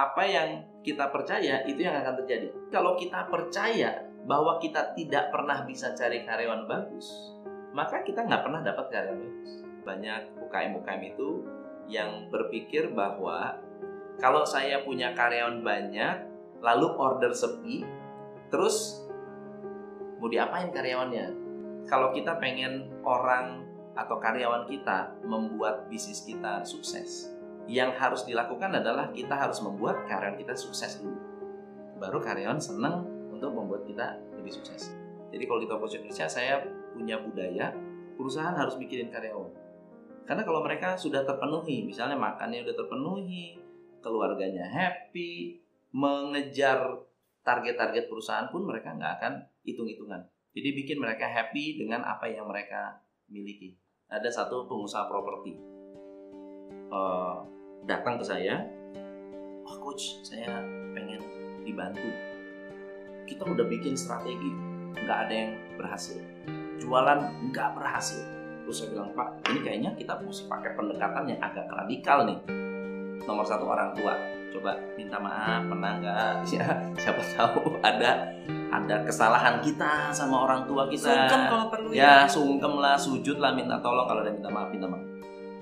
apa yang kita percaya itu yang akan terjadi. Kalau kita percaya bahwa kita tidak pernah bisa cari karyawan bagus, maka kita nggak pernah dapat karyawan bagus. Banyak UKM-UKM itu yang berpikir bahwa kalau saya punya karyawan banyak, lalu order sepi, terus mau diapain karyawannya? Kalau kita pengen orang atau karyawan kita membuat bisnis kita sukses, yang harus dilakukan adalah kita harus membuat karyawan kita sukses dulu. Baru karyawan senang untuk membuat kita lebih sukses. Jadi kalau di Toko Indonesia saya punya budaya perusahaan harus mikirin karyawan. Karena kalau mereka sudah terpenuhi, misalnya makannya sudah terpenuhi, keluarganya happy, mengejar target-target perusahaan pun mereka nggak akan hitung-hitungan. Jadi bikin mereka happy dengan apa yang mereka miliki. Ada satu pengusaha properti uh, datang ke saya, wah coach, saya pengen dibantu. Kita udah bikin strategi, nggak ada yang berhasil. Jualan nggak berhasil. Terus saya bilang, Pak, ini kayaknya kita mesti pakai pendekatan yang agak radikal nih. Nomor satu orang tua, coba minta maaf pernah nggak ya siapa tahu ada ada kesalahan kita sama orang tua kita Sungkem kalau perlu ya sungkem lah sujud lah minta tolong kalau ada minta maaf minta maaf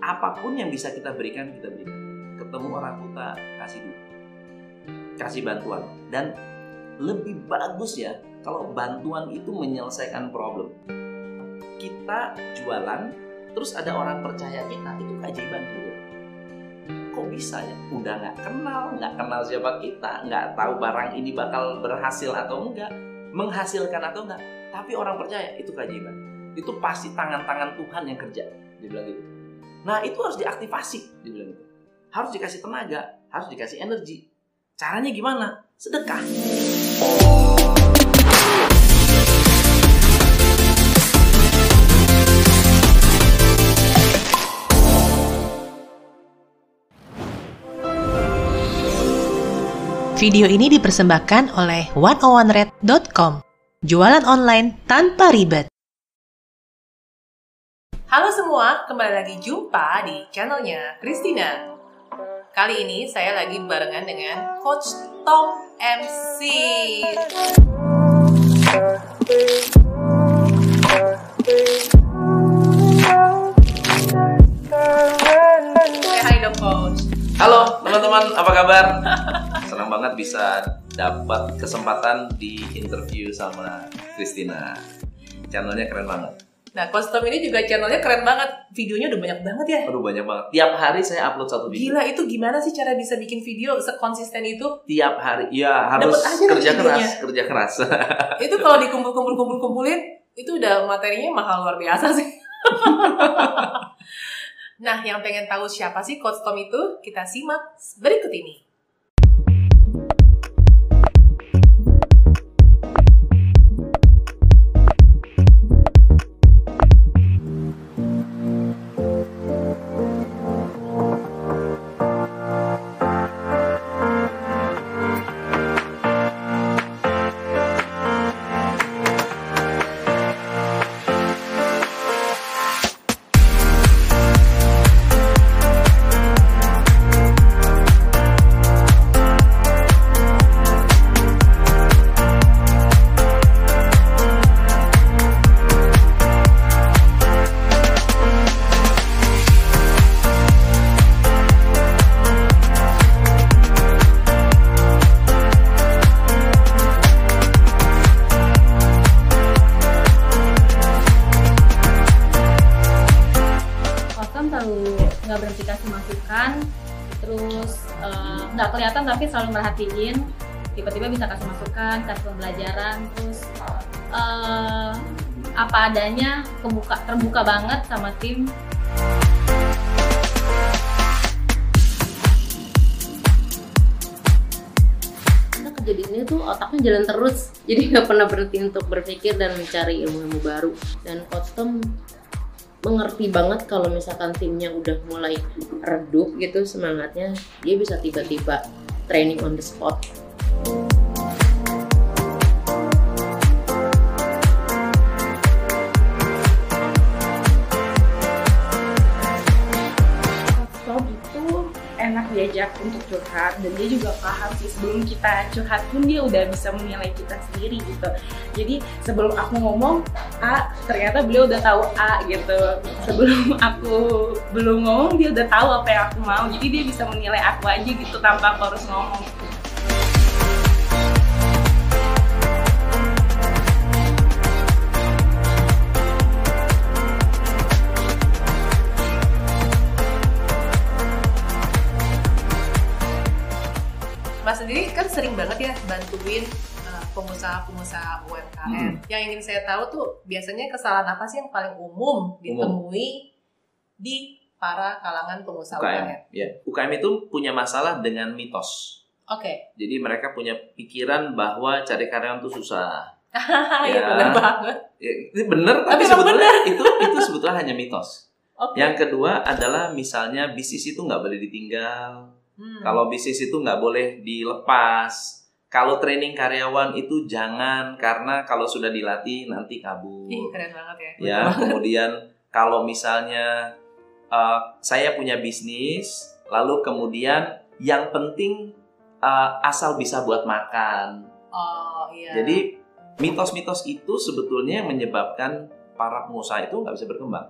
apa pun yang bisa kita berikan kita berikan ketemu orang tua kasih kasih bantuan. Dan lebih bagus ya kalau bantuan itu menyelesaikan problem. Kita jualan terus ada orang percaya kita itu keajaiban juga kok bisa ya? Udah nggak kenal nggak kenal siapa kita nggak tahu barang ini bakal berhasil atau enggak menghasilkan atau enggak. Tapi orang percaya itu keajaiban. Itu pasti tangan-tangan Tuhan yang kerja dia bilang gitu. Nah itu harus diaktifasi dia bilang gitu harus dikasih tenaga harus dikasih energi caranya gimana sedekah Video ini dipersembahkan oleh 101red.com. Jualan online tanpa ribet. Halo semua, kembali lagi jumpa di channelnya Christina. Kali ini saya lagi barengan dengan Coach Tom MC. Hi dong Coach. Halo teman-teman, apa kabar? Senang banget bisa dapat kesempatan di interview sama Christina. Channelnya keren banget. Nah, Tom ini juga channelnya keren banget. Videonya udah banyak banget ya. Aduh banyak banget. Tiap hari saya upload satu video. Gila, itu gimana sih cara bisa bikin video sekonsisten itu? Tiap hari, ya harus kerja keras, kerja keras. itu kalau dikumpul-kumpul-kumpul-kumpulin itu udah materinya mahal luar biasa sih. nah, yang pengen tahu siapa sih Coach Tom itu, kita simak berikut ini. Selalu nggak berhenti kasih masukan, terus eh, nggak kelihatan tapi selalu merhatiin. Tiba-tiba bisa kasih masukan, kasih pembelajaran, terus eh, apa adanya, kebuka, terbuka banget sama tim. kita kerja tuh otaknya jalan terus jadi nggak pernah berhenti untuk berpikir dan mencari ilmu-ilmu baru dan Tom mengerti banget kalau misalkan timnya udah mulai redup gitu semangatnya dia bisa tiba-tiba training on the spot Diajak untuk curhat dan dia juga paham sih sebelum kita curhat pun dia udah bisa menilai kita sendiri gitu. Jadi sebelum aku ngomong A ternyata beliau udah tahu A gitu. Sebelum aku belum ngomong dia udah tahu apa yang aku mau. Jadi dia bisa menilai aku aja gitu tanpa aku harus ngomong sendiri kan sering banget ya bantuin uh, pengusaha-pengusaha UMKM. Hmm. Yang ingin saya tahu tuh biasanya kesalahan apa sih yang paling umum ditemui di para kalangan pengusaha UMKM? UKM. Ya, UKM itu punya masalah dengan mitos. Oke, Jadi mereka punya pikiran bahwa cari karyawan itu susah. ya benar banget. Ya, itu benar, Tapi tapi, sebetulnya itu itu sebetulnya hanya mitos. Oke. Yang kedua adalah misalnya bisnis itu nggak boleh ditinggal. Hmm. Kalau bisnis itu nggak boleh dilepas. Kalau training karyawan itu jangan karena kalau sudah dilatih nanti kabur. Ih, keren banget ya. Ya, kemudian kalau misalnya uh, saya punya bisnis, lalu kemudian yang penting uh, asal bisa buat makan. Oh iya. Jadi mitos-mitos itu sebetulnya yang menyebabkan para pengusaha itu nggak bisa berkembang.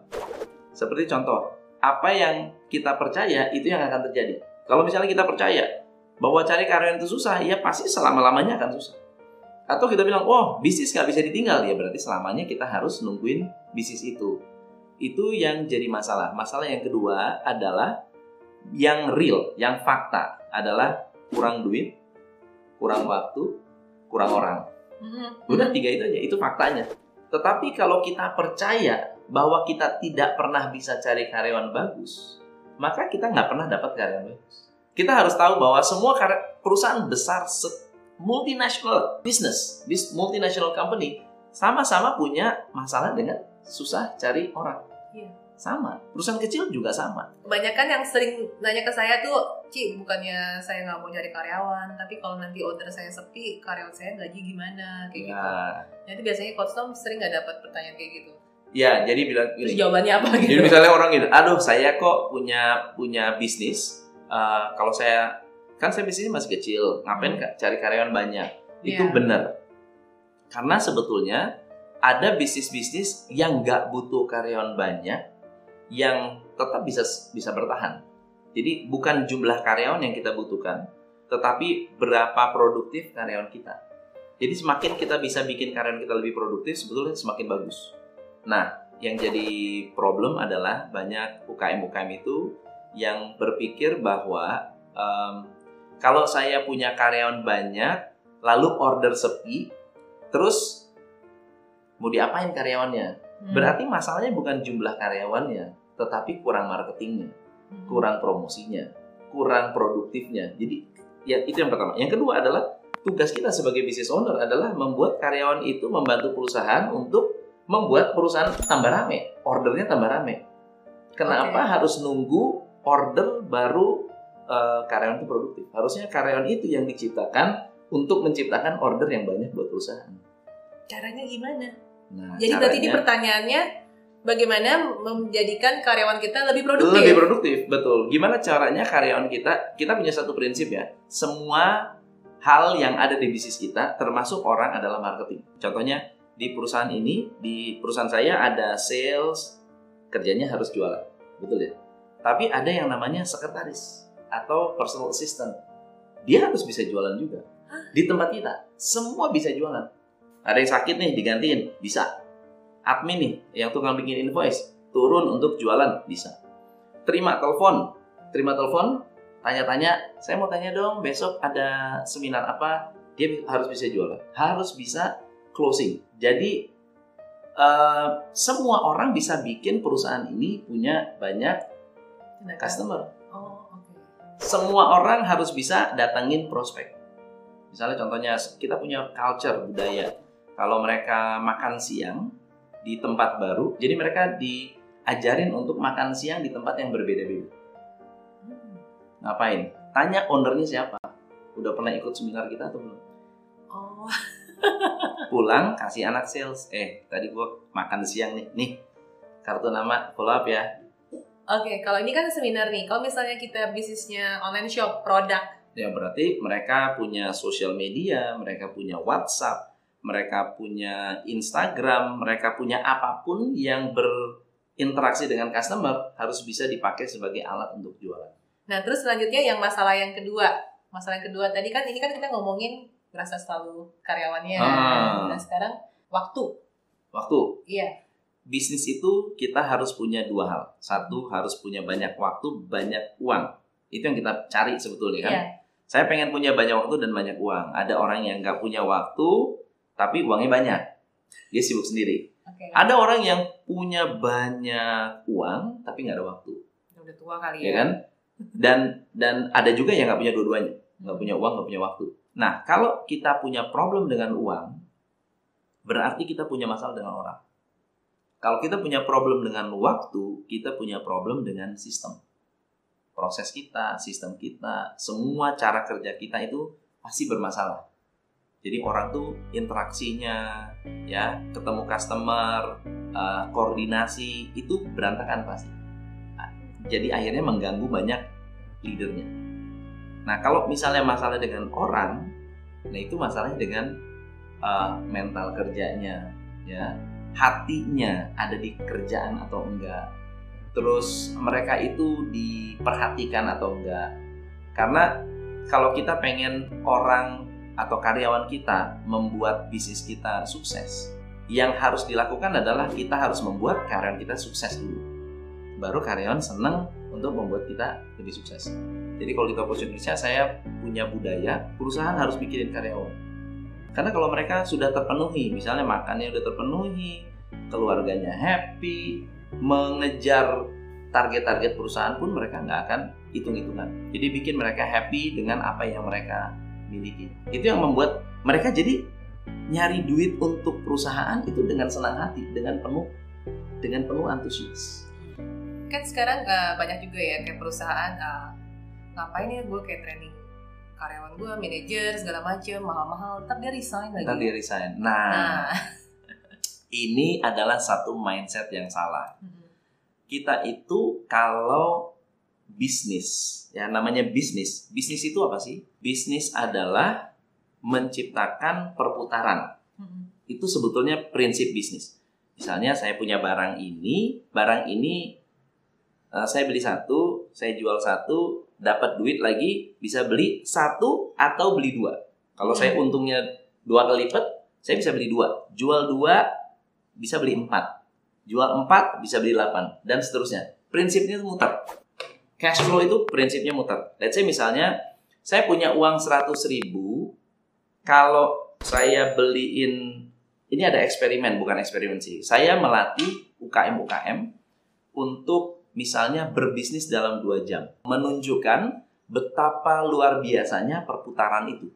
Seperti contoh, apa yang kita percaya itu yang akan terjadi. Kalau misalnya kita percaya bahwa cari karyawan itu susah, ya pasti selama-lamanya akan susah. Atau kita bilang, oh bisnis nggak bisa ditinggal, ya berarti selamanya kita harus nungguin bisnis itu. Itu yang jadi masalah. Masalah yang kedua adalah yang real, yang fakta adalah kurang duit, kurang waktu, kurang orang. Mhm. Udah tiga itu aja, itu faktanya. Tetapi kalau kita percaya bahwa kita tidak pernah bisa cari karyawan bagus, maka kita nggak pernah dapat karyawan bagus. Kita harus tahu bahwa semua perusahaan besar, multinational business, this multinational company, sama-sama punya masalah dengan susah cari orang. Iya. Sama. Perusahaan kecil juga sama. Kebanyakan yang sering nanya ke saya tuh, Ci, bukannya saya nggak mau cari karyawan, tapi kalau nanti order saya sepi, karyawan saya gaji gimana, kayak gitu. Ya, Nah, itu biasanya Coach Tom sering nggak dapat pertanyaan kayak gitu. Ya jadi bilang Terus gini. jawabannya apa gitu? Jadi misalnya orang gitu, aduh saya kok punya punya bisnis, eh, kalau saya kan saya bisnisnya masih kecil, ngapain Hmm. Kak, cari karyawan banyak? Itu Iya. benar. Karena sebetulnya ada bisnis-bisnis yang nggak butuh karyawan banyak, yang tetap bisa bisa bertahan. Jadi bukan jumlah karyawan yang kita butuhkan, tetapi berapa produktif karyawan kita. Jadi semakin kita bisa bikin karyawan kita lebih produktif, sebetulnya semakin bagus. Nah, yang jadi problem adalah banyak UKM-UKM itu yang berpikir bahwa em, kalau saya punya karyawan banyak, lalu order sepi, terus mau diapain karyawannya? Hmm. Berarti masalahnya bukan jumlah karyawannya, tetapi kurang marketingnya, Hmm. kurang promosinya, kurang produktifnya. Jadi ya itu yang pertama. Yang kedua adalah tugas kita sebagai business owner adalah membuat karyawan itu membantu perusahaan untuk membuat perusahaan tambah rame, ordernya tambah rame. Kenapa harus nunggu order baru eh, karyawan itu produktif? Harusnya karyawan itu yang diciptakan untuk menciptakan order yang banyak buat perusahaan. Caranya gimana? Nah, Jadi berarti ini caranya- pertanyaannya bagaimana menjadikan karyawan kita lebih produktif? lebih produktif betul gimana caranya karyawan kita kita punya satu prinsip ya semua hal yang ada di bisnis kita termasuk orang adalah marketing contohnya di perusahaan ini di perusahaan saya ada sales kerjanya harus jualan. Betul ya? Tapi ada yang namanya sekretaris atau personal assistant. Dia harus bisa jualan juga. Di tempat kita semua bisa jualan. Ada yang sakit nih digantiin. Bisa. Admin nih yang tukang bikin invoice turun untuk jualan. Bisa. Terima telepon. Terima telepon tanya-tanya saya mau tanya dong besok ada seminar apa? Dia harus bisa jualan. Harus bisa closing jadi eh, semua orang bisa bikin perusahaan ini punya banyak customer Oh, semua orang harus bisa datangin prospek. Misalnya contohnya kita punya culture budaya. Kalau mereka makan siang di tempat baru, jadi mereka diajarin untuk makan siang di tempat yang berbeda-beda. Hmm. Ngapain? Tanya ownernya siapa. Udah pernah ikut seminar kita atau belum? Oh, Pulang kasih anak sales. Eh, tadi gua makan siang nih. Nih, kartu nama follow up ya. Oke, kalau ini kan seminar nih. Kalau misalnya kita bisnisnya online shop, produk, Ya berarti mereka punya sosial media, mereka punya WhatsApp, mereka punya Instagram, mereka punya apa pun yang berinteraksi dengan customer harus bisa dipakai sebagai alat untuk jualan. Nah, terus selanjutnya yang masalah yang kedua. Masalah yang kedua tadi kan ini kan kita ngomongin merasa selalu karyawannya. Ah. Nah, sekarang waktu. Waktu Iya. bisnis itu kita harus punya dua hal. Satu harus punya banyak waktu, banyak uang. Itu yang kita cari sebetulnya kan. Iya. Saya pengen punya banyak waktu dan banyak uang. Ada orang yang nggak punya waktu, tapi uangnya banyak. Dia sibuk sendiri. Oke. Ada orang yang punya banyak uang, tapi nggak ada waktu, Udah tua kali ya ya. kan? Dan dan ada juga yang nggak punya dua-duanya, nggak punya uang, nggak punya waktu. Nah, kalau kita punya problem dengan uang, berarti kita punya masalah dengan orang. Kalau kita punya problem dengan waktu, kita punya problem dengan sistem. Proses kita, sistem kita, semua cara kerja kita itu pasti bermasalah. Jadi orang tuh interaksinya, ya ketemu customer, eh, koordinasi itu berantakan pasti. Jadi akhirnya mengganggu banyak leadernya. Nah kalau misalnya masalah dengan orang, nah itu masalahnya dengan eh, mental kerjanya, ya hatinya ada di kerjaan atau enggak. Terus mereka itu diperhatikan atau enggak. Karena kalau kita pengen orang atau karyawan kita membuat bisnis kita sukses, yang harus dilakukan adalah kita harus membuat karyawan kita sukses dulu. Baru karyawan senang untuk membuat kita lebih sukses. Jadi kalau di Corporate Indonesia saya punya budaya perusahaan harus mikirin karyawan. Karena kalau mereka sudah terpenuhi, misalnya makannya sudah terpenuhi, keluarganya happy, mengejar target-target perusahaan pun mereka nggak akan hitung-hitungan. Jadi bikin mereka happy dengan apa yang mereka miliki. Itu yang membuat mereka jadi nyari duit untuk perusahaan itu dengan senang hati, dengan penuh dengan penuh antusias. Kan sekarang eh, banyak juga ya kayak perusahaan eh, ngapain ya gue kayak training karyawan gue, manajer segala macem mahal-mahal, ntar dia resign lagi. Ntar dia resign. Nah, Nah, ini adalah satu mindset yang salah. Kita itu kalau bisnis, ya namanya bisnis. Bisnis itu apa sih? Bisnis adalah menciptakan perputaran. Itu sebetulnya prinsip bisnis. Misalnya saya punya barang ini, barang ini eh, saya beli satu, saya jual satu, dapat duit lagi, bisa beli satu atau beli dua. Kalau saya untungnya dua kali lipat, saya bisa beli dua. Jual dua, bisa beli empat. Jual empat, bisa beli delapan. Dan seterusnya. Prinsipnya itu muter. Cash flow itu prinsipnya muter. Let's say misalnya, saya punya uang 100 ribu, kalau saya beliin, ini ada eksperimen, bukan eksperimen sih. Saya melatih UKM-UKM untuk misalnya berbisnis dalam dua jam. Menunjukkan betapa luar biasanya perputaran itu.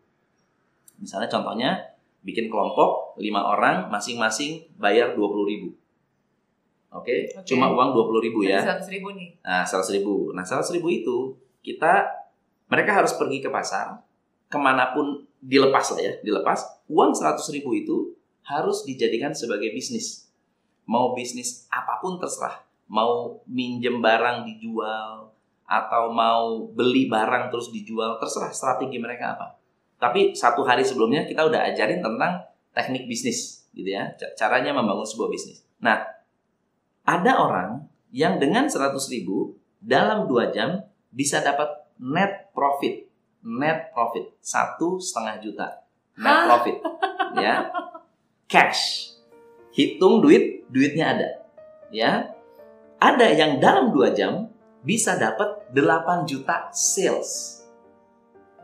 Misalnya contohnya, bikin kelompok, lima orang, masing-masing bayar 20 ribu. Oke, Oke. cuma uang 20 ribu ya. Seratus ribu nih. Nah, 100 ribu. Nah, 100 ribu itu kita mereka harus pergi ke pasar ke mana pun dilepas lah ya, dilepas. Uang 100 ribu itu harus dijadikan sebagai bisnis. Mau bisnis apa pun terserah. Mau minjem barang dijual atau mau beli barang terus dijual terserah strategi mereka apa. Tapi satu hari sebelumnya kita udah ajarin tentang teknik bisnis gitu ya, ca- caranya membangun sebuah bisnis. Nah, ada orang yang dengan 100 ribu dalam dua jam bisa dapat net profit. Net profit. Satu setengah juta. Net profit. Ya. Cash. Hitung duit duitnya ada. Ya ada yang dalam dua jam bisa dapat 8 juta sales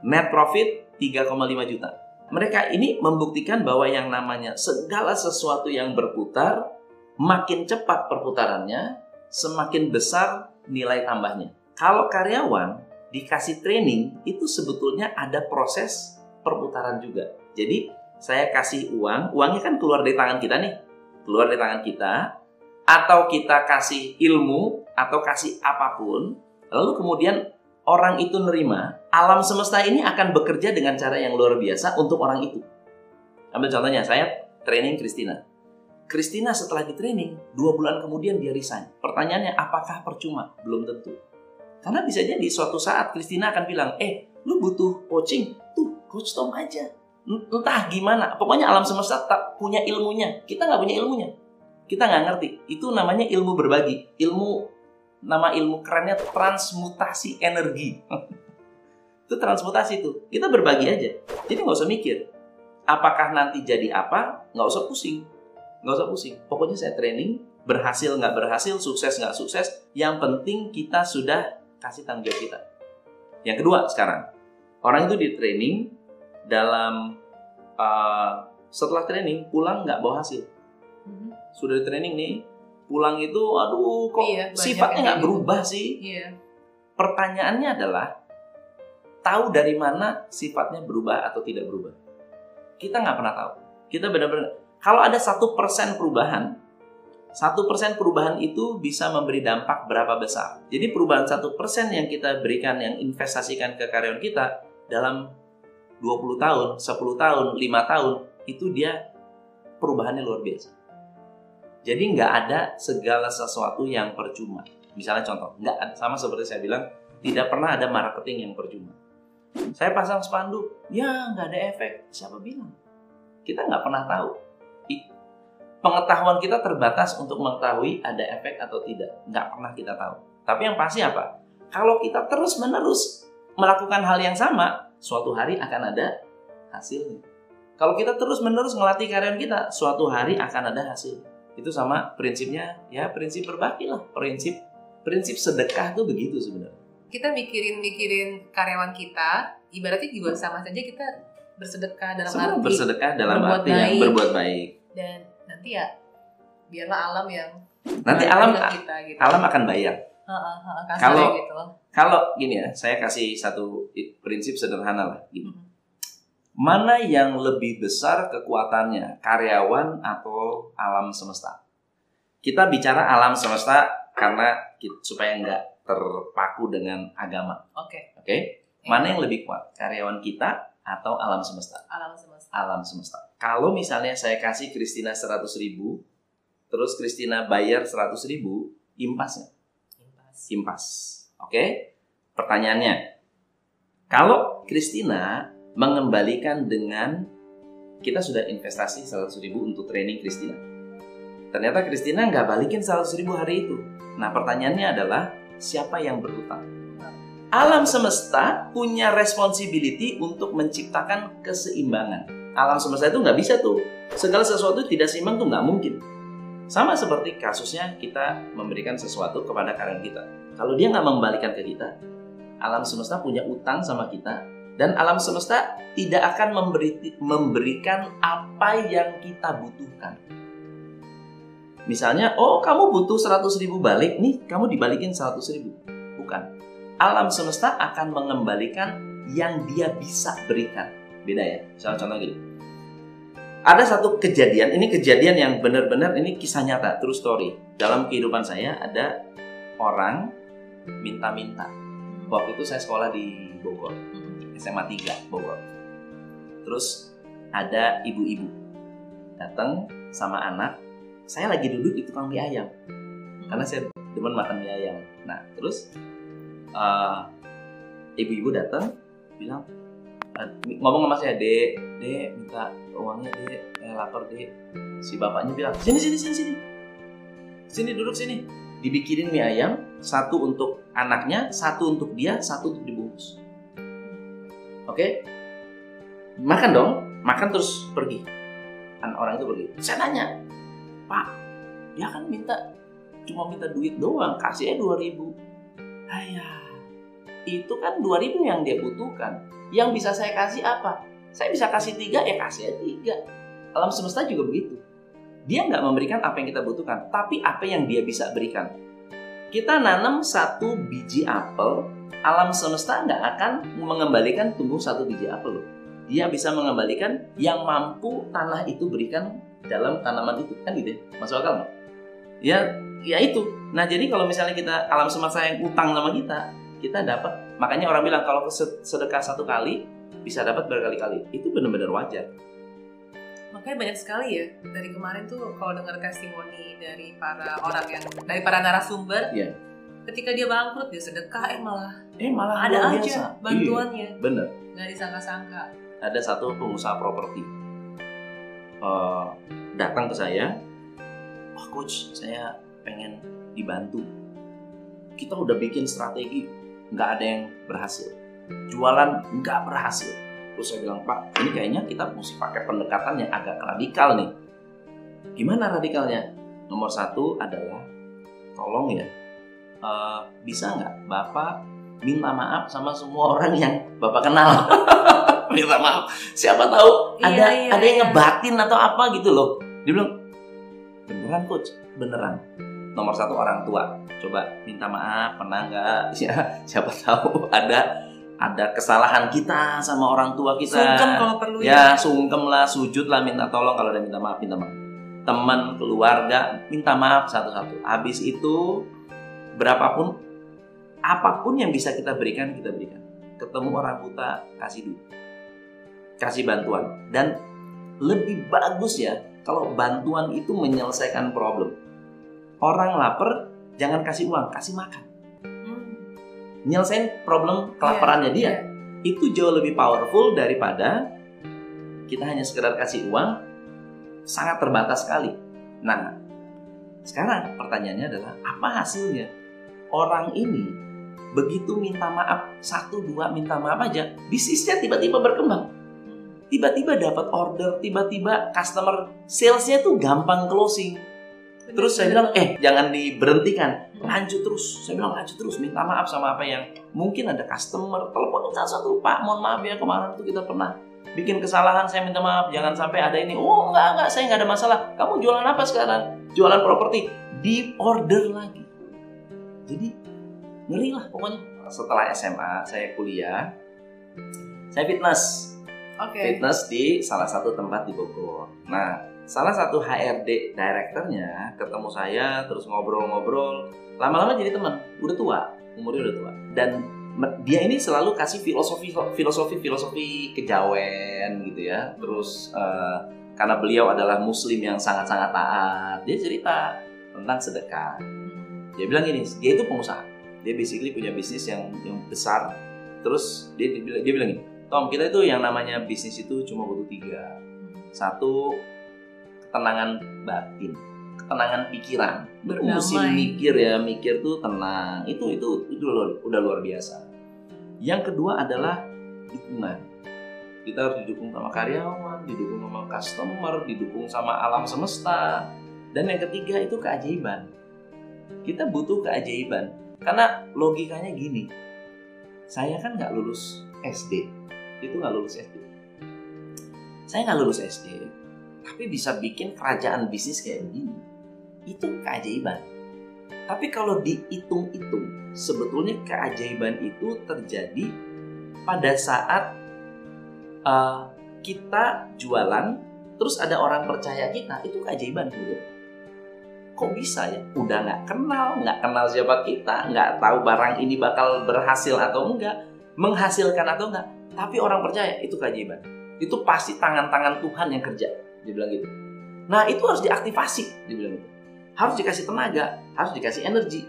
net profit 3,5 juta mereka ini membuktikan bahwa yang namanya segala sesuatu yang berputar makin cepat perputarannya semakin besar nilai tambahnya. Kalau karyawan dikasih training, itu sebetulnya ada proses perputaran juga. Jadi, saya kasih uang, uangnya kan keluar dari tangan kita nih. Keluar dari tangan kita, atau kita kasih ilmu, atau kasih apa pun, lalu kemudian orang itu nerima, alam semesta ini akan bekerja dengan cara yang luar biasa untuk orang itu. Ambil contohnya, saya training Christina. Christina setelah di training, dua bulan kemudian dia resign. Pertanyaannya, apakah percuma? Belum tentu. Karena bisa jadi suatu saat Christina akan bilang, eh, lu butuh coaching? Tuh, coach Tom aja. Entah gimana, pokoknya alam semesta tak punya ilmunya. Kita nggak punya ilmunya. Kita nggak ngerti. Itu namanya ilmu berbagi. Ilmu, nama ilmu kerennya transmutasi energi. itu transmutasi itu. Kita berbagi aja. Jadi nggak usah mikir. Apakah nanti jadi apa? Nggak usah pusing nggak usah pusing. Pokoknya saya training, berhasil nggak berhasil, sukses nggak sukses. Yang penting kita sudah kasih tanggung jawab kita. Yang kedua sekarang, orang itu di training dalam uh, setelah training pulang nggak bawa hasil. Sudah di training nih, pulang itu, aduh kok Iya, sifatnya nggak gitu. berubah sih. Iya. Pertanyaannya adalah tahu dari mana sifatnya berubah atau tidak berubah. Kita nggak pernah tahu. Kita benar-benar kalau ada satu persen perubahan, satu persen perubahan itu bisa memberi dampak berapa besar. Jadi perubahan satu persen yang kita berikan, yang investasikan ke karyawan kita dalam 20 tahun, 10 tahun, 5 tahun, itu dia perubahannya luar biasa. Jadi nggak ada segala sesuatu yang percuma. Misalnya contoh, nggak sama seperti saya bilang, tidak pernah ada marketing yang percuma. Saya pasang spanduk, ya nggak ada efek. Siapa bilang? Kita nggak pernah tahu pengetahuan kita terbatas untuk mengetahui ada efek atau tidak. Nggak pernah kita tahu. Tapi yang pasti apa? Kalau kita terus-menerus melakukan hal yang sama, suatu hari akan ada hasilnya. Kalau kita terus-menerus ngelatih karyawan kita, suatu hari akan ada hasil. Itu sama prinsipnya, ya prinsip berbagi lah. Prinsip prinsip sedekah tuh begitu sebenarnya. Kita mikirin-mikirin karyawan kita, ibaratnya juga sama saja kita bersedekah dalam Semua arti bersedekah dalam berbuat arti yang baik. berbuat baik. dan nanti ya biarlah alam yang Nanti alam kita gitu. alam akan bayar. Kalau- gitu. Kalau gini ya, saya kasih satu prinsip sederhana lah. Gini. Mhm. Mana yang lebih besar kekuatannya, karyawan atau alam semesta? Kita bicara alam semesta karena ki- supaya nggak terpaku dengan agama, Oke. oke? Mana yang lebih kuat, karyawan kita atau alam semesta? alam semesta. Alam semesta. Kalau misalnya saya kasih Christina 100 ribu, terus Christina bayar 100 ribu, impasnya Impas. impas. Oke? Pertanyaannya, kalau Christina mengembalikan dengan kita sudah investasi 100 ribu untuk training Christina. Ternyata Christina nggak balikin 100 ribu hari itu. Nah pertanyaannya adalah siapa yang berutang? Alam semesta punya responsibility untuk menciptakan keseimbangan. Alam semesta itu nggak bisa tuh. Segala sesuatu tidak seimbang tuh nggak mungkin. Sama seperti kasusnya kita memberikan sesuatu kepada karyawan kita. Kalau dia nggak membalikan ke kita, alam semesta punya utang sama kita, dan alam semesta tidak akan memberi, memberikan apa yang kita butuhkan. Misalnya, oh kamu butuh 100 ribu balik, nih kamu dibalikin 100 ribu. Bukan. Alam semesta akan mengembalikan yang dia bisa berikan. Beda ya. Misalnya contoh gini. Ada satu kejadian, ini kejadian yang benar-benar ini kisah nyata, true story. Dalam kehidupan saya ada orang minta-minta. Waktu itu saya sekolah di Bogor, SMA 3 Bogor. Terus ada ibu-ibu datang sama anak. Saya lagi duduk di tukang mie ayam, karena saya demen makan mie ayam. Nah, terus eh, ibu-ibu datang bilang eh, ngomong sama saya, dek, dek minta uangnya dek, eh, lapar dek. Si bapaknya bilang, sini sini sini sini, sini duduk sini. Dibikinin mie ayam, satu untuk anaknya, satu untuk dia, satu untuk dibungkus. Oke, makan dong, makan terus pergi. An orang itu pergi. Saya nanya, Pak, dia kan minta cuma minta duit doang, kasih aja dua ribu. Ayah, itu kan dua ribu yang dia butuhkan. Yang bisa saya kasih apa? Saya bisa kasih tiga, ya kasih aja tiga. Alam semesta juga begitu. Dia nggak memberikan apa yang kita butuhkan, tapi apa yang dia bisa berikan. Kita nanam satu biji apel, alam semesta nggak akan mengembalikan tumbuh satu biji apel loh. Dia bisa mengembalikan yang mampu tanah itu berikan dalam tanaman itu kan gitu ya masuk akal nggak? Ya, ya itu. Nah jadi kalau misalnya kita alam semesta yang utang sama kita, kita dapat. Makanya orang bilang kalau sedekah satu kali bisa dapat berkali-kali. Itu benar-benar wajar. Makanya banyak sekali ya dari kemarin tuh kalau dengar testimoni dari para orang yang dari para narasumber Iya. Ketika dia bangkrut dia sedekah eh malah Eh malah ada aja biasa. bantuannya Iya, bener. nggak disangka-sangka ada satu pengusaha properti eh, datang ke saya, wah coach saya pengen dibantu. Kita udah bikin strategi, nggak ada yang berhasil. Jualan nggak berhasil. Terus saya bilang Pak, ini kayaknya kita mesti pakai pendekatan yang agak radikal nih. Gimana radikalnya? Nomor satu adalah, tolong ya, eh, bisa nggak Bapak minta maaf sama semua orang yang Bapak kenal. minta maaf. Siapa tahu Iya, ada iya, ada yang iya. ngebatin atau apa gitu loh. Dia bilang beneran coach, beneran. Nomor satu orang tua, coba minta maaf pernah nggak? Ya, siapa tahu ada ada kesalahan kita sama orang tua kita. sungkem kalau perlu Ya sungkem lah, sujud lah, minta tolong kalau ada minta maaf, minta maaf. Teman, keluarga, minta maaf satu-satu. Habis itu berapapun, apa pun yang bisa kita berikan kita berikan. Ketemu orang buta, kasih duit, kasih bantuan. Dan lebih bagus ya kalau bantuan itu menyelesaikan problem. Orang lapar, jangan kasih uang, kasih makan. Hmm. Nyelesain problem kelaparannya dia Iya. itu jauh lebih powerful daripada kita hanya sekedar kasih uang sangat terbatas sekali. Nah, sekarang pertanyaannya adalah apa hasilnya? Orang ini begitu minta maaf satu dua minta maaf aja, bisnisnya tiba-tiba berkembang. Tiba-tiba dapat order, tiba-tiba customer salesnya tuh gampang closing. Terus saya bilang, eh jangan diberhentikan, lanjut terus. Saya bilang lanjut terus, minta maaf sama apa yang mungkin ada customer teleponin satu-satu, Pak, mohon maaf ya kemarin tuh kita pernah bikin kesalahan, saya minta maaf, jangan sampai ada ini. Oh enggak enggak, saya nggak ada masalah. Kamu jualan apa sekarang? Jualan properti, di order lagi. Jadi ngeri lah pokoknya. Setelah SMA saya kuliah, saya fitness oke fitness di salah satu tempat di Bogor. Nah, salah satu HRD directornya ketemu saya terus ngobrol-ngobrol. Lama-lama jadi teman. Udah tua, umurnya udah tua. Dan dia ini selalu kasih filosofi filosofi filosofi kejawen gitu ya. Terus eh, karena beliau adalah muslim yang sangat-sangat taat, dia cerita tentang sedekah. Dia bilang gini, dia itu pengusaha. Dia basically punya bisnis yang yang besar. Terus dia dia bilang, dia bilang gini, Tom, kita itu yang namanya bisnis itu cuma butuh tiga. Satu, ketenangan batin, ketenangan pikiran. Musim mikir ya, mikir tuh tenang. Itu itu itu luar- udah luar biasa. Yang kedua adalah dukungan. Kita harus didukung sama karyawan, didukung sama customer, didukung sama alam semesta. Dan yang ketiga itu keajaiban. Kita butuh keajaiban. Karena logikanya gini, saya kan nggak lulus SD, itu nggak lulus SD. Saya nggak lulus SD, tapi bisa bikin kerajaan bisnis kayak begini. Itu keajaiban. Tapi kalau dihitung-hitung, sebetulnya keajaiban itu terjadi pada saat uh, kita jualan, terus ada orang percaya kita, itu keajaiban gitu. Kok bisa ya? Udah nggak kenal, nggak kenal siapa kita, nggak tahu barang ini bakal berhasil atau enggak, menghasilkan atau enggak, tapi orang percaya itu keajaiban. Itu pasti tangan-tangan Tuhan yang kerja, dia bilang gitu. Nah itu harus diaktifasi, dia bilang gitu. Harus dikasih tenaga, harus dikasih energi.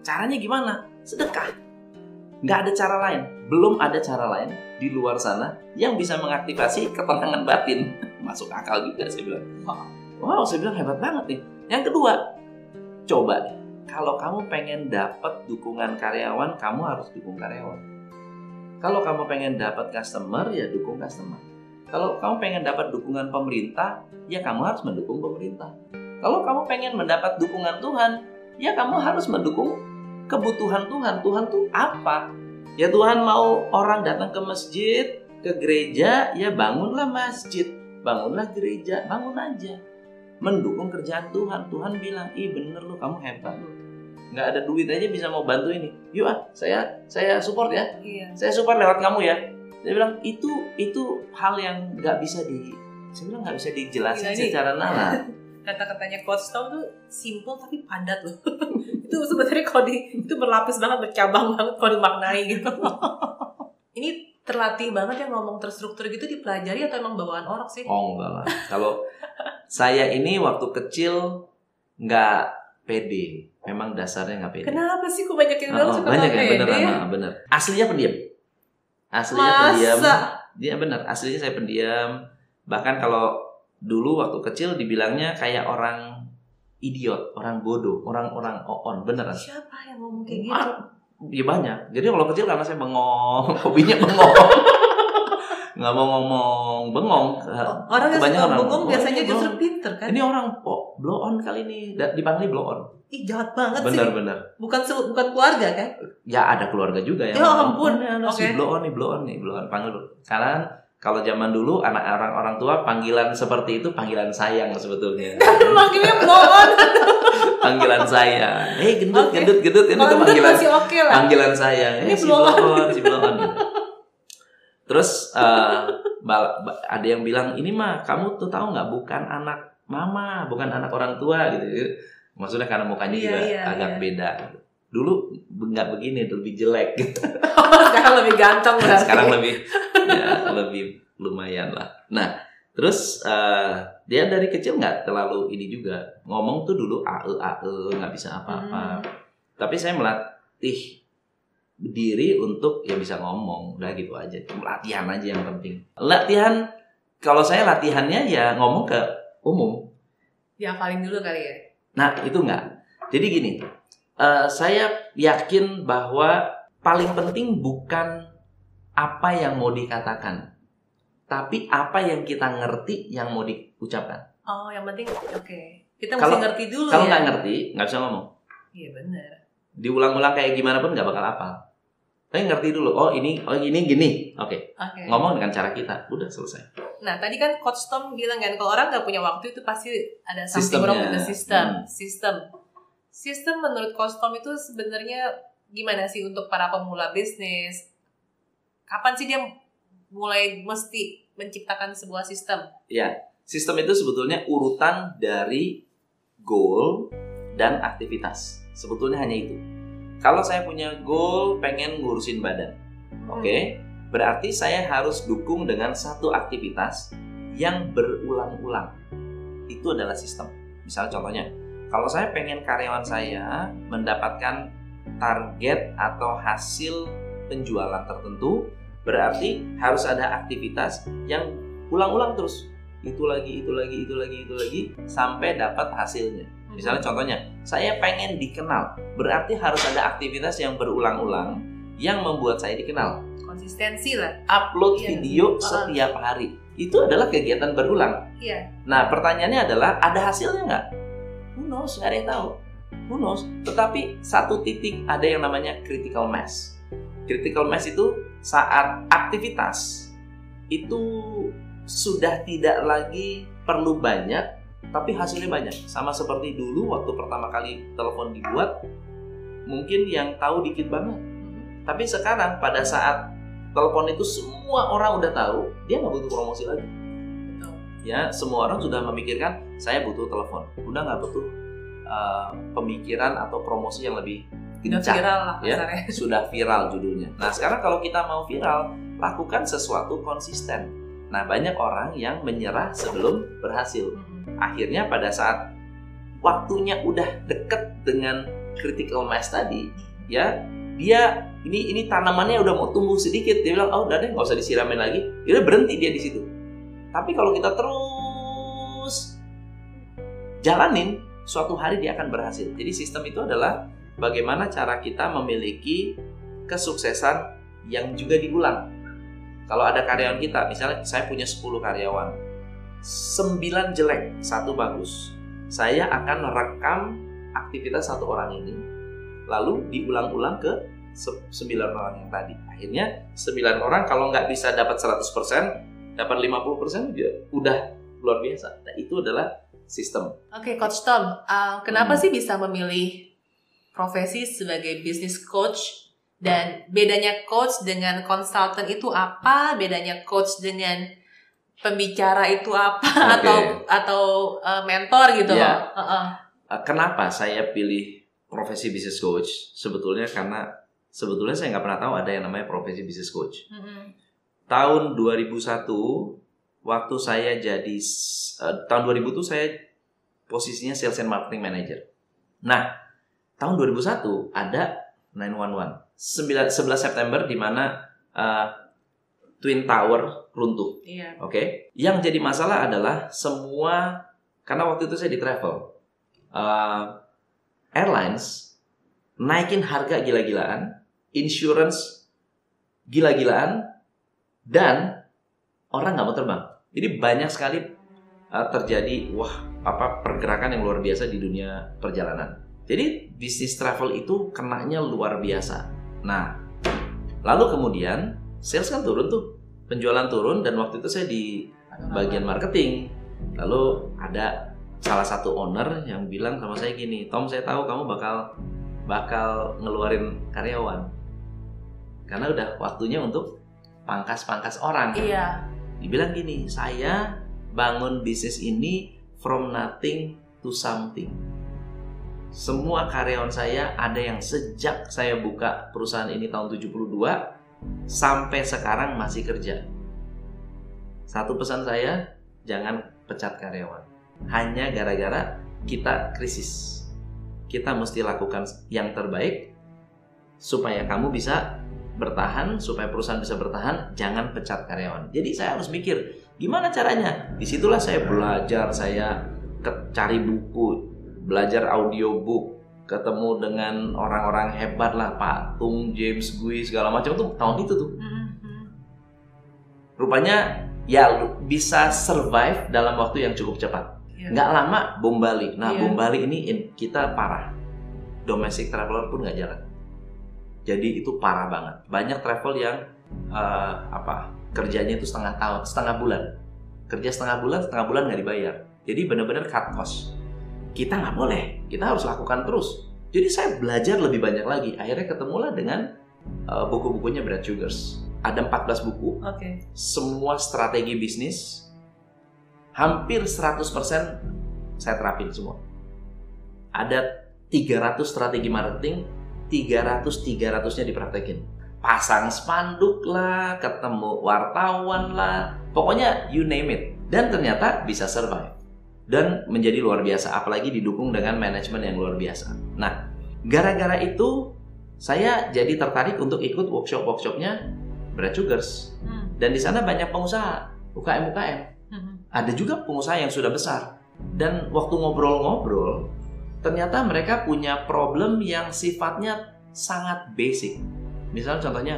Caranya gimana? Sedekah. Nggak ada cara lain, belum ada cara lain di luar sana yang bisa mengaktifasi ketenangan batin. Masuk akal juga saya bilang. Wow, saya bilang hebat banget nih. Yang kedua, coba deh. Kalau kamu pengen dapat dukungan karyawan, kamu harus dukung karyawan. Kalau kamu pengen dapat customer, ya dukung customer. Kalau kamu pengen dapat dukungan pemerintah, ya kamu harus mendukung pemerintah. Kalau kamu pengen mendapat dukungan Tuhan, ya kamu harus mendukung kebutuhan Tuhan. Tuhan tuh apa? Ya Tuhan mau orang datang ke masjid, ke gereja, ya bangunlah masjid, bangunlah gereja, bangun aja. Mendukung kerjaan Tuhan. Tuhan bilang, ih bener lu, kamu hebat lu. Nggak ada duit aja bisa mau bantu ini. Yuk ah, saya saya support ya Iya. saya support lewat kamu ya dia bilang itu itu hal yang nggak bisa di saya bilang nggak bisa dijelasin ini- secara nalar Kata-katanya Coach Tom tuh simple tapi padat loh. itu sebenarnya kalau di itu berlapis banget, bercabang banget kalau dimaknai gitu. Ini terlatih banget ya ngomong terstruktur gitu dipelajari atau emang bawaan orang sih? Oh enggak lah. Kalau saya ini waktu kecil nggak pede. Memang dasarnya nggak pede. Kenapa sih kok banyak yang Oh, bilang oh, suka banyak ya pede? beneran, ah, bener. Aslinya pendiam. Aslinya Masa? pendiam. Dia benar. Aslinya saya pendiam. Bahkan kalau dulu waktu kecil dibilangnya kayak orang idiot, orang bodoh, orang-orang on, beneran. Siapa yang ngomong kayak gitu? Ah, ya banyak. Jadi kalau kecil karena saya bengong, hobinya bengong. nggak mau ngomong bengong. Oh, Orang yang suka orang, bengong oh, biasanya justru bengong. pinter kan? Ini orang oh, blow on kali ini, dipanggil blow on. Ih jahat banget sih. Bener-bener. Bukan se- bukan keluarga kan? Ya ada keluarga juga Ya ngomong, ampun. "Oh, ini anak si blow on nih, blow on nih, blow on panggil. Karena kalau zaman dulu anak orang orang tua panggilan seperti itu panggilan sayang sebetulnya. Manggilnya blon. panggilan sayang. Hei gendut, Oke. gendut, gendut. Gendut panggilan masih oke lah. panggilan sayang. Ini Eh, si blow on. blow on, si blow on. gitu. Terus eh, ba- ada yang bilang ini mah kamu tuh tahu nggak bukan anak mama, bukan anak orang tua gitu. Maksudnya karena mukanya Iya, juga iya, agak iya. beda. Dulu nggak begini, lebih jelek. Sekarang lebih ganteng berarti. Sekarang lebih lebih lumayan lah. Nah, terus eh, dia dari kecil nggak terlalu ini juga ngomong tuh dulu ae ae nggak bisa apa-apa. Hmm. Tapi saya melatih diri untuk ya bisa ngomong, udah gitu aja. Latihan aja yang penting. Latihan kalau saya latihannya ya ngomong ke umum. Dihafalin dulu kali ya. Nah, itu enggak. Jadi gini, eh, saya yakin bahwa paling penting bukan apa yang mau dikatakan, tapi apa yang kita ngerti yang mau diucapkan. Oh, yang penting oke. Kita Kalau- mesti ngerti dulu Kalau ya. nggak ngerti, nggak bisa ngomong. Iya benar. Diulang-ulang kayak gimana pun nggak bakal apa. Tapi ngerti dulu. Oh ini, oh ini gini. Oke, Oke. ngomong dengan cara kita. Udah selesai. Nah, tadi kan Coach Tom bilang kan kalau orang nggak punya waktu itu pasti ada something Sistemnya. wrong with the system. Hmm. Sistem. Sistem menurut Coach Tom itu sebenarnya gimana sih untuk para pemula bisnis? Kapan sih dia mulai mesti menciptakan sebuah sistem? Sistem itu sebetulnya urutan dari goal dan aktivitas. Sebetulnya hanya itu. Kalau saya punya goal pengen ngurusin badan, oke, berarti saya harus dukung dengan satu aktivitas yang berulang-ulang. Itu adalah sistem. Misalnya contohnya, kalau saya pengen karyawan saya mendapatkan target atau hasil penjualan tertentu, berarti harus ada aktivitas yang ulang-ulang terus. Itu lagi itu lagi itu lagi itu lagi sampai dapat hasilnya. Hmm. misalnya contohnya saya pengen dikenal. Berarti harus ada aktivitas yang berulang-ulang yang membuat saya dikenal. Konsistensi lah. upload Iya. video setiap hari. Itu adalah kegiatan berulang. Iya. nah pertanyaannya adalah ada hasilnya nggak? Who knows? Nggak ada yang tahu. Who knows? Tetapi satu titik ada yang namanya critical mass critical mass itu saat aktivitas itu sudah tidak lagi perlu banyak tapi hasilnya banyak. Sama seperti dulu waktu pertama kali telepon dibuat mungkin yang tahu dikit banget. Tapi sekarang pada saat telepon itu semua orang udah tahu dia nggak butuh promosi lagi. Ya semua orang sudah memikirkan saya butuh telepon. Udah nggak butuh uh, pemikiran atau promosi yang lebih Kencang viral lah ya. kasarnya. sudah viral judulnya. Nah sekarang kalau kita mau viral lakukan sesuatu konsisten. Nah banyak orang yang menyerah sebelum berhasil. Mhm. akhirnya pada saat waktunya udah deket dengan critical mass tadi ya dia ini ini tanamannya udah mau tumbuh sedikit. Dia bilang oh udah deh nggak usah disiramin lagi. Dia berhenti dia di situ. Tapi kalau kita terus jalanin suatu hari dia akan berhasil. Jadi sistem itu adalah bagaimana cara kita memiliki kesuksesan yang juga diulang kalau ada karyawan kita misalnya saya punya 10 karyawan 9 jelek, satu bagus. Saya akan rekam aktivitas satu orang ini, lalu diulang-ulang ke se- 9 orang yang tadi. Akhirnya 9 orang kalau nggak bisa dapat 100%, dapat 50% ya udah luar biasa. Nah, itu adalah sistem. Oke, Coach Tom, uh, kenapa Hmm. sih bisa memilih profesi sebagai business coach? Dan bedanya coach dengan konsultan itu apa? Bedanya coach dengan pembicara itu apa? Oke. Atau atau uh, mentor gitu? Iya. Heeh. Eh, Kenapa saya pilih profesi business coach? Sebetulnya karena sebetulnya saya nggak pernah tahu ada yang namanya profesi business coach. Mm-mm. tahun 2001 waktu saya jadi eh, tahun 2000 tuh saya posisinya sales and marketing manager. Nah, tahun 2001 ada 911. 9 11 September di mana eh, Twin Tower runtuh. Iya. Oke, yang jadi masalah adalah semua karena waktu itu saya di travel, Uh, airlines naikin harga gila-gilaan, insurance gila-gilaan, dan orang nggak mau terbang. Jadi banyak sekali uh, terjadi wah apa pergerakan yang luar biasa di dunia perjalanan. Jadi bisnis travel itu kenanya luar biasa. Nah, lalu kemudian sales kan turun tuh, penjualan turun dan waktu itu saya di bagian marketing. Lalu ada salah satu owner yang bilang sama saya gini, Tom saya tahu kamu bakal bakal ngeluarin karyawan karena udah waktunya untuk pangkas-pangkas orang. Iya. Dibilang gini, saya bangun bisnis ini from nothing to something. Semua karyawan saya ada yang sejak saya buka perusahaan ini tahun 72 sampai sekarang masih kerja. Satu pesan saya, jangan pecat karyawan. Hanya gara-gara kita krisis. Kita mesti lakukan yang terbaik supaya kamu bisa bertahan, supaya perusahaan bisa bertahan, jangan pecat karyawan. Jadi saya harus mikir, gimana caranya? Di situlah saya belajar, saya cari buku, belajar audiobook, ketemu dengan orang-orang hebat lah, Pak Tung, James Gui, segala macam tuh tahun itu tuh. Mhm, mhm. Rupanya ya bisa survive dalam waktu yang cukup cepat. Iya. Nggak lama bom Bali. Nah Iya. bom Bali ini in- kita parah. Domestic traveler pun nggak jalan. Jadi itu parah banget. Banyak travel yang eh, apa kerjanya itu setengah tahun, setengah bulan. Kerja setengah bulan, setengah bulan nggak dibayar. Jadi benar-benar cut cost. Kita nggak boleh. Kita harus lakukan terus. Jadi saya belajar lebih banyak lagi. Akhirnya ketemulah dengan eh, buku-bukunya Brad Sugars. Ada 14 buku Oke. semua strategi bisnis hampir 100% saya terapin semua. Ada 300 strategi marketing, 300 300-nya dipraktekin. Pasang spanduk lah, ketemu wartawan lah, pokoknya you name it. Dan ternyata bisa survive. Dan menjadi luar biasa, apalagi didukung dengan manajemen yang luar biasa. Nah, gara-gara itu saya jadi tertarik untuk ikut workshop-workshopnya Brad Sugars. Hmm, Dan di sana banyak pengusaha, UKM-UKM. mhm. Ada juga pengusaha yang sudah besar. Dan waktu ngobrol-ngobrol, ternyata mereka punya problem yang sifatnya sangat basic. Misalnya contohnya,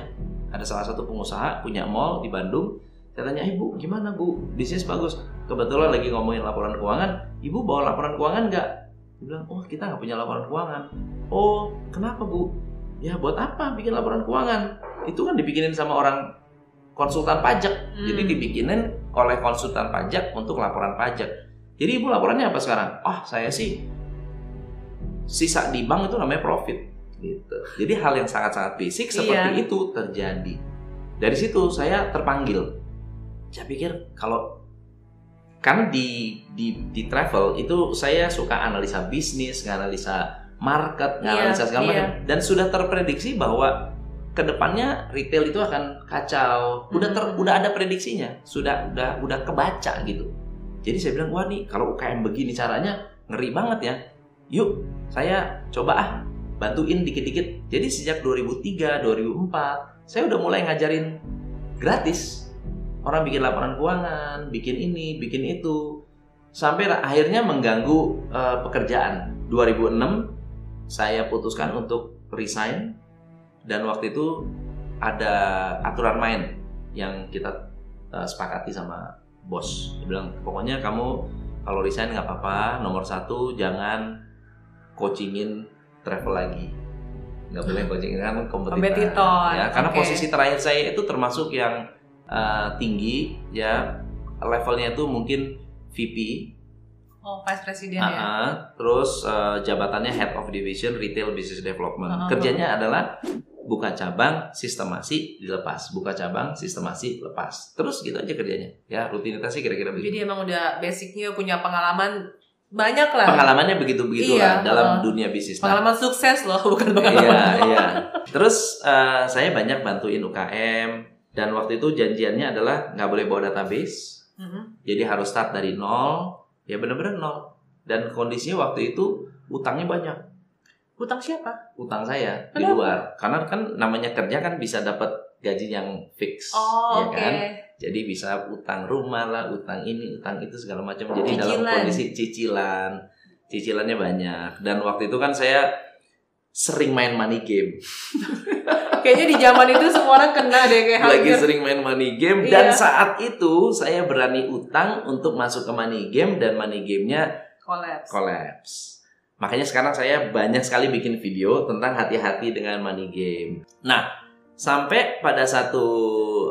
ada salah satu pengusaha punya mall di Bandung. Saya tanya, ibu gimana bu? Bisnis bagus. Kebetulan lagi ngomongin laporan keuangan. Ibu bawa laporan keuangan nggak? Dia bilang, oh kita nggak punya laporan keuangan. Oh, kenapa bu? Ya buat apa bikin laporan keuangan? Itu kan dibikinin sama orang konsultan pajak. Jadi Hmm. dibikinin oleh konsultan pajak untuk laporan pajak. Jadi ibu laporannya apa sekarang? Oh saya sih sisa di bank itu namanya profit. Gitu. Jadi hal yang sangat-sangat basic seperti Iya. itu terjadi. Dari situ saya terpanggil. Saya pikir kalau karena di di di travel itu saya suka analisa bisnis, analisa market, Iya, analisa segala iya. macam dan sudah terprediksi bahwa ke depannya retail itu akan kacau. Udah ter, Hmm. udah ada prediksinya, sudah udah udah kebaca gitu. Jadi saya bilang wah nih kalau UKM begini caranya ngeri banget ya. Yuk saya coba ah bantuin dikit-dikit. Jadi sejak 2003, 2004 saya udah mulai ngajarin gratis. Orang bikin laporan keuangan, bikin ini, bikin itu. Sampai akhirnya mengganggu eh, pekerjaan. 2006 saya putuskan untuk resign dan waktu itu ada aturan main yang kita eh, sepakati sama bos. Dia bilang pokoknya kamu kalau resign nggak apa-apa. Nomor satu jangan coachingin travel lagi. Nggak boleh coachingin kan kompetitor. Ya, karena oke. posisi terakhir saya itu termasuk yang eh, tinggi ya levelnya itu mungkin VP Oh, Vice President ya. Ah, terus eh, jabatannya Head of Division Retail Business Development. Ah. Kerjanya adalah buka cabang, sistemasi, dilepas. Buka cabang, sistemasi, lepas. Terus gitu aja kerjanya. Ya, rutinitasnya kira-kira begitu. Jadi emang udah basicnya punya pengalaman banyak lah. Pengalamannya begitu-begitu Iya, lah dalam uh, dunia bisnis. Nah, Pengalaman sukses loh, bukan pengalaman. Iya, iya. Terus eh, saya banyak bantuin UKM, Dan waktu itu janjiannya adalah nggak boleh bawa database, Mhm. jadi harus start dari nol, ya bener-bener nol. Dan kondisinya waktu itu utangnya banyak, Utang siapa? utang saya di Kenapa? luar. Karena kan namanya kerja kan bisa dapat gaji yang fix, Oh, ya oke. kan? Jadi bisa utang rumah lah, utang ini, utang itu segala macam. Jadi dalam Cicilan. kondisi cicilan, cicilannya banyak. Dan waktu itu kan saya sering main money game. Kayaknya di zaman itu semua orang kena deh kayak Lagi hampir. sering main money game dan Iya. saat itu saya berani utang untuk masuk ke money game dan money gamenya Collapse. collapse. Makanya sekarang saya banyak sekali bikin video tentang hati-hati dengan money game. Nah, sampai pada satu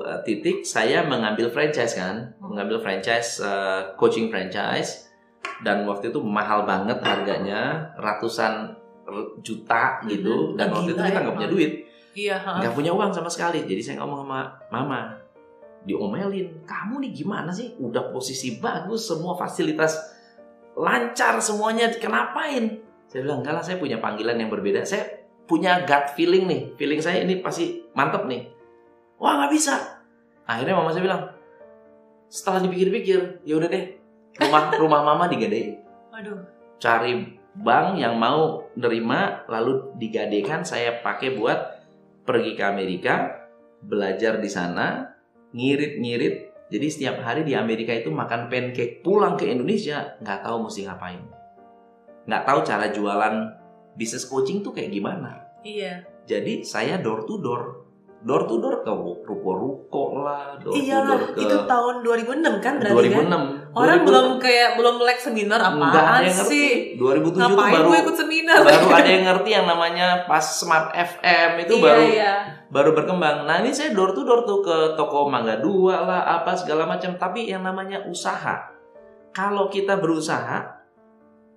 uh, titik saya mengambil franchise kan, mengambil franchise uh, coaching franchise dan waktu itu mahal banget harganya, ratusan juta gitu Mhm. dan waktu itu kita ya. nggak punya duit, Iya, nggak punya uang sama sekali. Jadi saya ngomong sama mama, diomelin, kamu nih gimana sih? Udah posisi bagus, semua fasilitas lancar semuanya, kenapain? Saya bilang enggak lah, saya punya panggilan yang berbeda. Saya punya gut feeling nih, feeling saya ini pasti mantep nih. Wah nggak bisa. Akhirnya mama saya bilang, setelah dipikir-pikir, ya udah deh, rumah rumah mama digadein Waduh. cari bank yang mau nerima lalu digadekan saya pakai buat pergi ke Amerika belajar di sana ngirit-ngirit. Jadi setiap hari di Amerika itu makan pancake pulang ke Indonesia nggak tahu mesti ngapain. Nggak tahu cara jualan bisnis coaching tuh kayak gimana. Iya. jadi saya door to door. Door to door ke ruko-ruko lah door Iya to lah, door ke itu tahun 2006 kan berarti 2006 kan? Orang 2006. belum kayak belum melek seminar apaan yang ngerti. sih? 2007 tuh Ngapain baru gue ikut seminar? baru ada yang ngerti yang namanya pas Smart FM itu iya, baru iya. baru berkembang. Nah ini saya door to door tuh ke toko Mangga Dua lah apa segala macam. Tapi yang namanya usaha, kalau kita berusaha,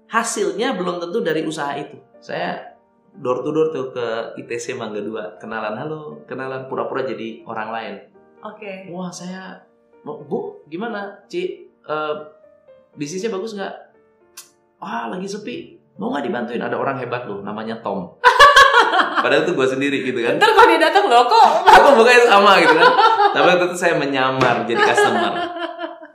hasilnya belum tentu dari usaha itu. Saya door to door tuh ke ITC Mangga Dua, kenalan halo, kenalan pura-pura jadi orang lain. Oke. Wah saya, "Bu, bu gimana, Ci? Eh, bisnisnya bagus nggak? Wah lagi sepi, mau nggak dibantuin? Ada orang hebat loh, namanya Tom. Padahal itu gue sendiri gitu kan. Ntar kalau dia datang loh kok Aku mukanya sama gitu kan. Tapi waktu itu saya menyamar jadi customer.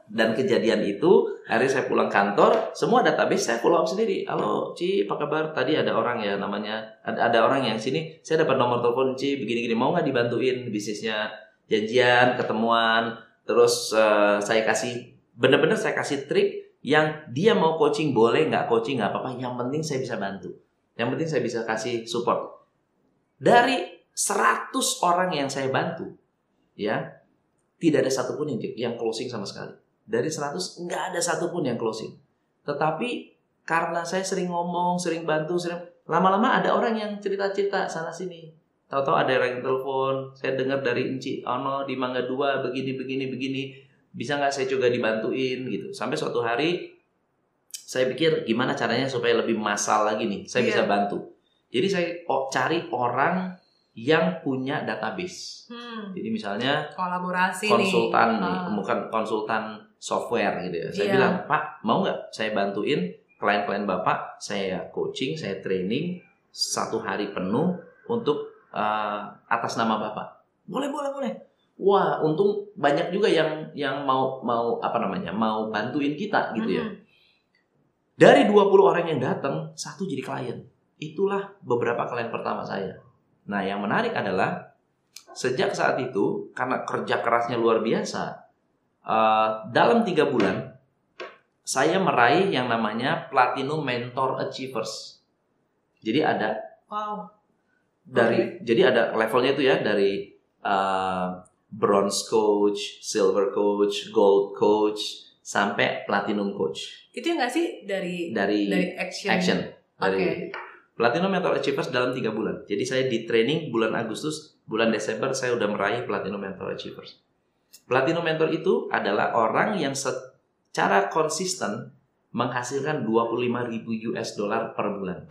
Dan kejadian itu, hari saya pulang kantor, semua database saya follow up sendiri. Halo, Ci, apa kabar? Tadi ada orang ya namanya, ada, ada orang yang sini, saya dapat nomor telepon Ci, begini-gini, mau nggak dibantuin bisnisnya? Janjian, ketemuan, terus eh, saya kasih, bener-bener saya kasih trik yang dia mau coaching boleh, nggak coaching nggak apa-apa. Yang penting saya bisa bantu. Yang penting saya bisa kasih support. Dari 100 orang yang saya bantu, ya, tidak ada satupun yang yang closing sama sekali. Dari 100 nggak ada satupun yang closing. Tetapi karena saya sering ngomong, sering bantu, sering lama-lama ada orang yang cerita-cerita sana sini. Tahu-tahu ada orang yang telepon, saya dengar dari Enci Ono di Mangga 2 begini begini begini. Bisa nggak saya juga dibantuin gitu. Sampai suatu hari saya pikir gimana caranya supaya lebih massal lagi nih. Saya Iya. bisa bantu. Jadi saya cari orang yang punya database. hmm, Jadi misalnya kolaborasi konsultan nih. nih, Ah. bukan konsultan software gitu ya. Saya Iya. bilang, Pak, mau nggak saya bantuin klien-klien Bapak, saya coaching, saya training satu hari penuh untuk uh, atas nama Bapak. Boleh, boleh, boleh. Wah, untung banyak juga yang yang mau mau apa namanya, mau bantuin kita gitu ya. Mhm. Dari 20 orang yang datang, satu jadi klien. Itulah beberapa klien pertama saya. Nah, yang menarik adalah sejak saat itu karena kerja kerasnya luar biasa, eh, dalam tiga bulan saya meraih yang namanya Platinum Mentor Achievers. Jadi ada Wow. dari jadi ada levelnya itu ya dari eh, bronze coach, silver coach, gold coach sampai platinum coach Itu enggak sih dari dari, dari action? action Oke. dari Platinum Mentor Achievers dalam tiga bulan. Jadi saya di training bulan Agustus, bulan Desember saya udah meraih Platinum Mentor Achievers. Platinum Mentor itu adalah orang yang secara konsisten menghasilkan 25.000 US dollar per bulan.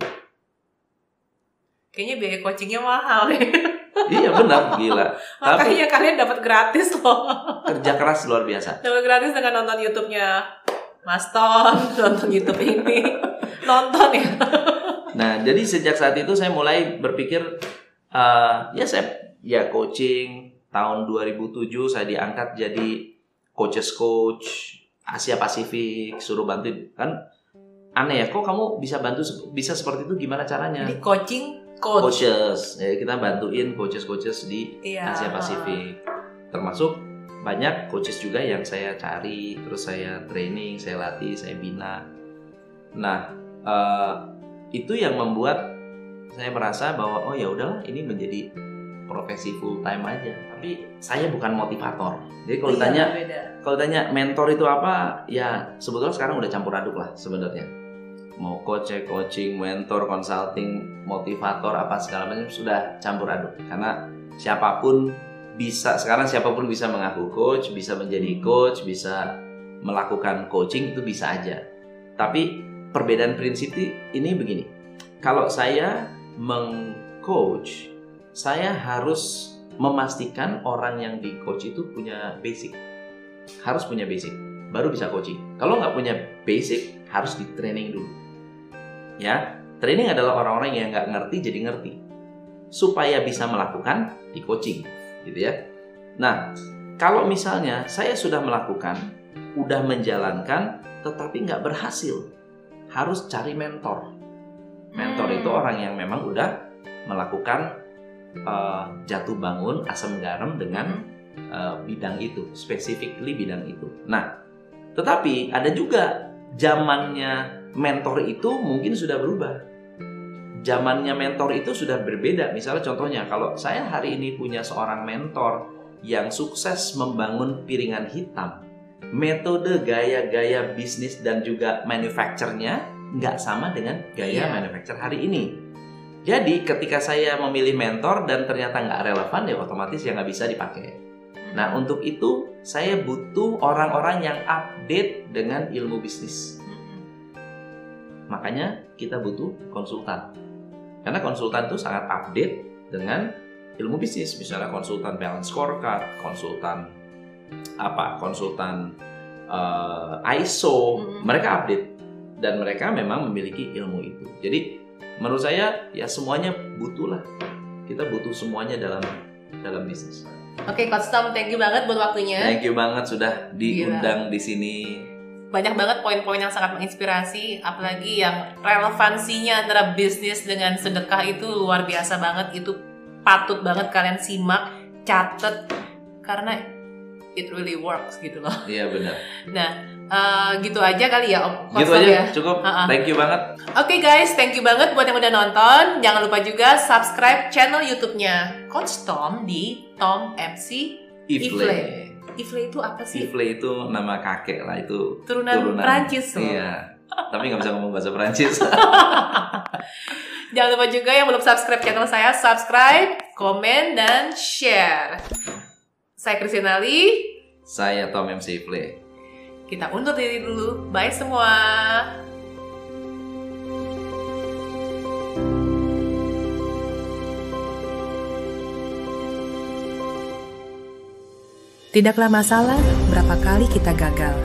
Kayaknya biaya coachingnya mahal nih. iya benar, gila. Tapi Makanya kalian dapat gratis loh. kerja keras luar biasa. Dapat gratis dengan nonton YouTube-nya Mas Ton, nonton YouTube ini. Nonton ya. Nah, jadi sejak saat itu saya mulai berpikir, eh, ya saya ya coaching, tahun 2007 saya diangkat jadi coaches coach Asia Pasifik, suruh bantuin kan aneh ya kok kamu bisa bantu bisa seperti itu gimana caranya? Jadi coaching coach. Coaches, ya, kita bantuin coaches-coaches di Iya. Asia Pasifik. Termasuk banyak coaches juga yang saya cari, terus saya training, saya latih, saya bina. Nah, eh, itu yang membuat saya merasa bahwa oh ya udahlah ini menjadi profesi full time aja. Tapi saya bukan motivator. Jadi kalau Iya, ditanya beda. kalau tanya mentor itu apa, ya sebetulnya sekarang udah campur aduk lah sebenarnya. Mau coach, coaching, mentor, consulting, motivator apa segala macam sudah campur aduk. Karena siapa pun bisa sekarang siapa pun bisa mengaku coach, bisa menjadi coach, bisa melakukan coaching itu bisa aja. Tapi perbedaan prinsip ini begini. Kalau saya mengcoach, saya harus memastikan orang yang di coach itu punya basic harus punya basic baru bisa coaching kalau nggak punya basic harus di training dulu ya training adalah orang-orang yang nggak ngerti jadi ngerti supaya bisa melakukan di coaching gitu ya nah kalau misalnya saya sudah melakukan udah menjalankan tetapi nggak berhasil harus cari mentor mentor Hmm. itu orang yang memang udah melakukan eh, jatuh bangun asam garam dengan uh, bidang itu, specifically bidang itu. Nah, tetapi ada juga zamannya mentor itu mungkin sudah berubah. Zamannya mentor itu sudah berbeda. Misalnya contohnya, kalau saya hari ini punya seorang mentor yang sukses membangun piringan hitam, metode gaya-gaya bisnis dan juga manufacture-nya nggak sama dengan gaya Iya. manufacture hari ini. Jadi ketika saya memilih mentor dan ternyata nggak relevan ya otomatis ya nggak bisa dipakai. Nah untuk itu saya butuh orang-orang yang update dengan ilmu bisnis. Makanya kita butuh konsultan. Karena konsultan itu sangat update dengan ilmu bisnis. Misalnya konsultan balance scorecard, konsultan apa, konsultan eh, ISO, Mhm. mereka update dan mereka memang memiliki ilmu itu. Jadi menurut saya ya semuanya butuh lah. Kita butuh semuanya dalam dalam bisnis. Oke, Coach Tom, thank you banget buat waktunya. Thank you banget sudah diundang di sini. Banyak banget poin-poin yang sangat menginspirasi, apalagi yang relevansinya antara bisnis dengan sedekah itu luar biasa banget. Itu patut banget kalian simak, catet, karena it really works gitu loh. Iya benar. Nah, eh, gitu aja kali ya, Om. Gitu aja ya. cukup. Ha-ha. Thank you banget. Oke guys, thank you banget buat yang udah nonton. Jangan lupa juga subscribe channel YouTube-nya Coach Tom di Tom MC Ifle. Ifle itu apa sih? Ifle itu nama kakek lah itu. Turunan, Prancis loh. Iya. Tapi nggak bisa ngomong bahasa Prancis. Jangan lupa juga yang belum subscribe channel saya, subscribe, komen, dan share. Saya Christina Lee. Saya Tom MC Ifle. Kita undur diri dulu. Bye semua. Tidaklah masalah berapa kali kita gagal.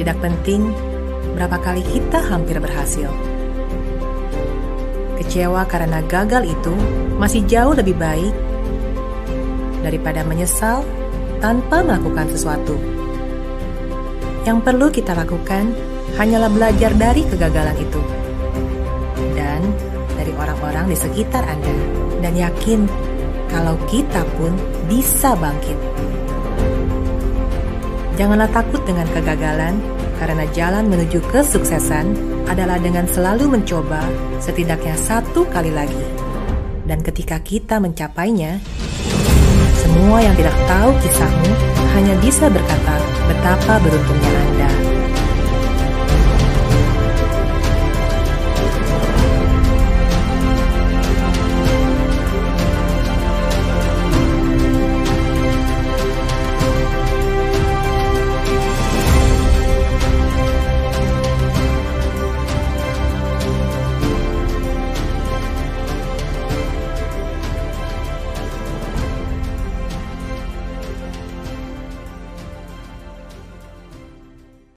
Tidak penting berapa kali kita hampir berhasil. Kecewa karena gagal itu masih jauh lebih baik daripada menyesal tanpa melakukan sesuatu. Yang perlu kita lakukan hanyalah belajar dari kegagalan itu dan dari orang-orang di sekitar Anda, dan yakin kalau kita pun bisa bangkit. Janganlah takut dengan kegagalan, karena jalan menuju kesuksesan adalah dengan selalu mencoba setidaknya satu kali lagi. Dan ketika kita mencapainya, semua yang tidak tahu kisahmu hanya bisa berkata betapa beruntungnya Anda.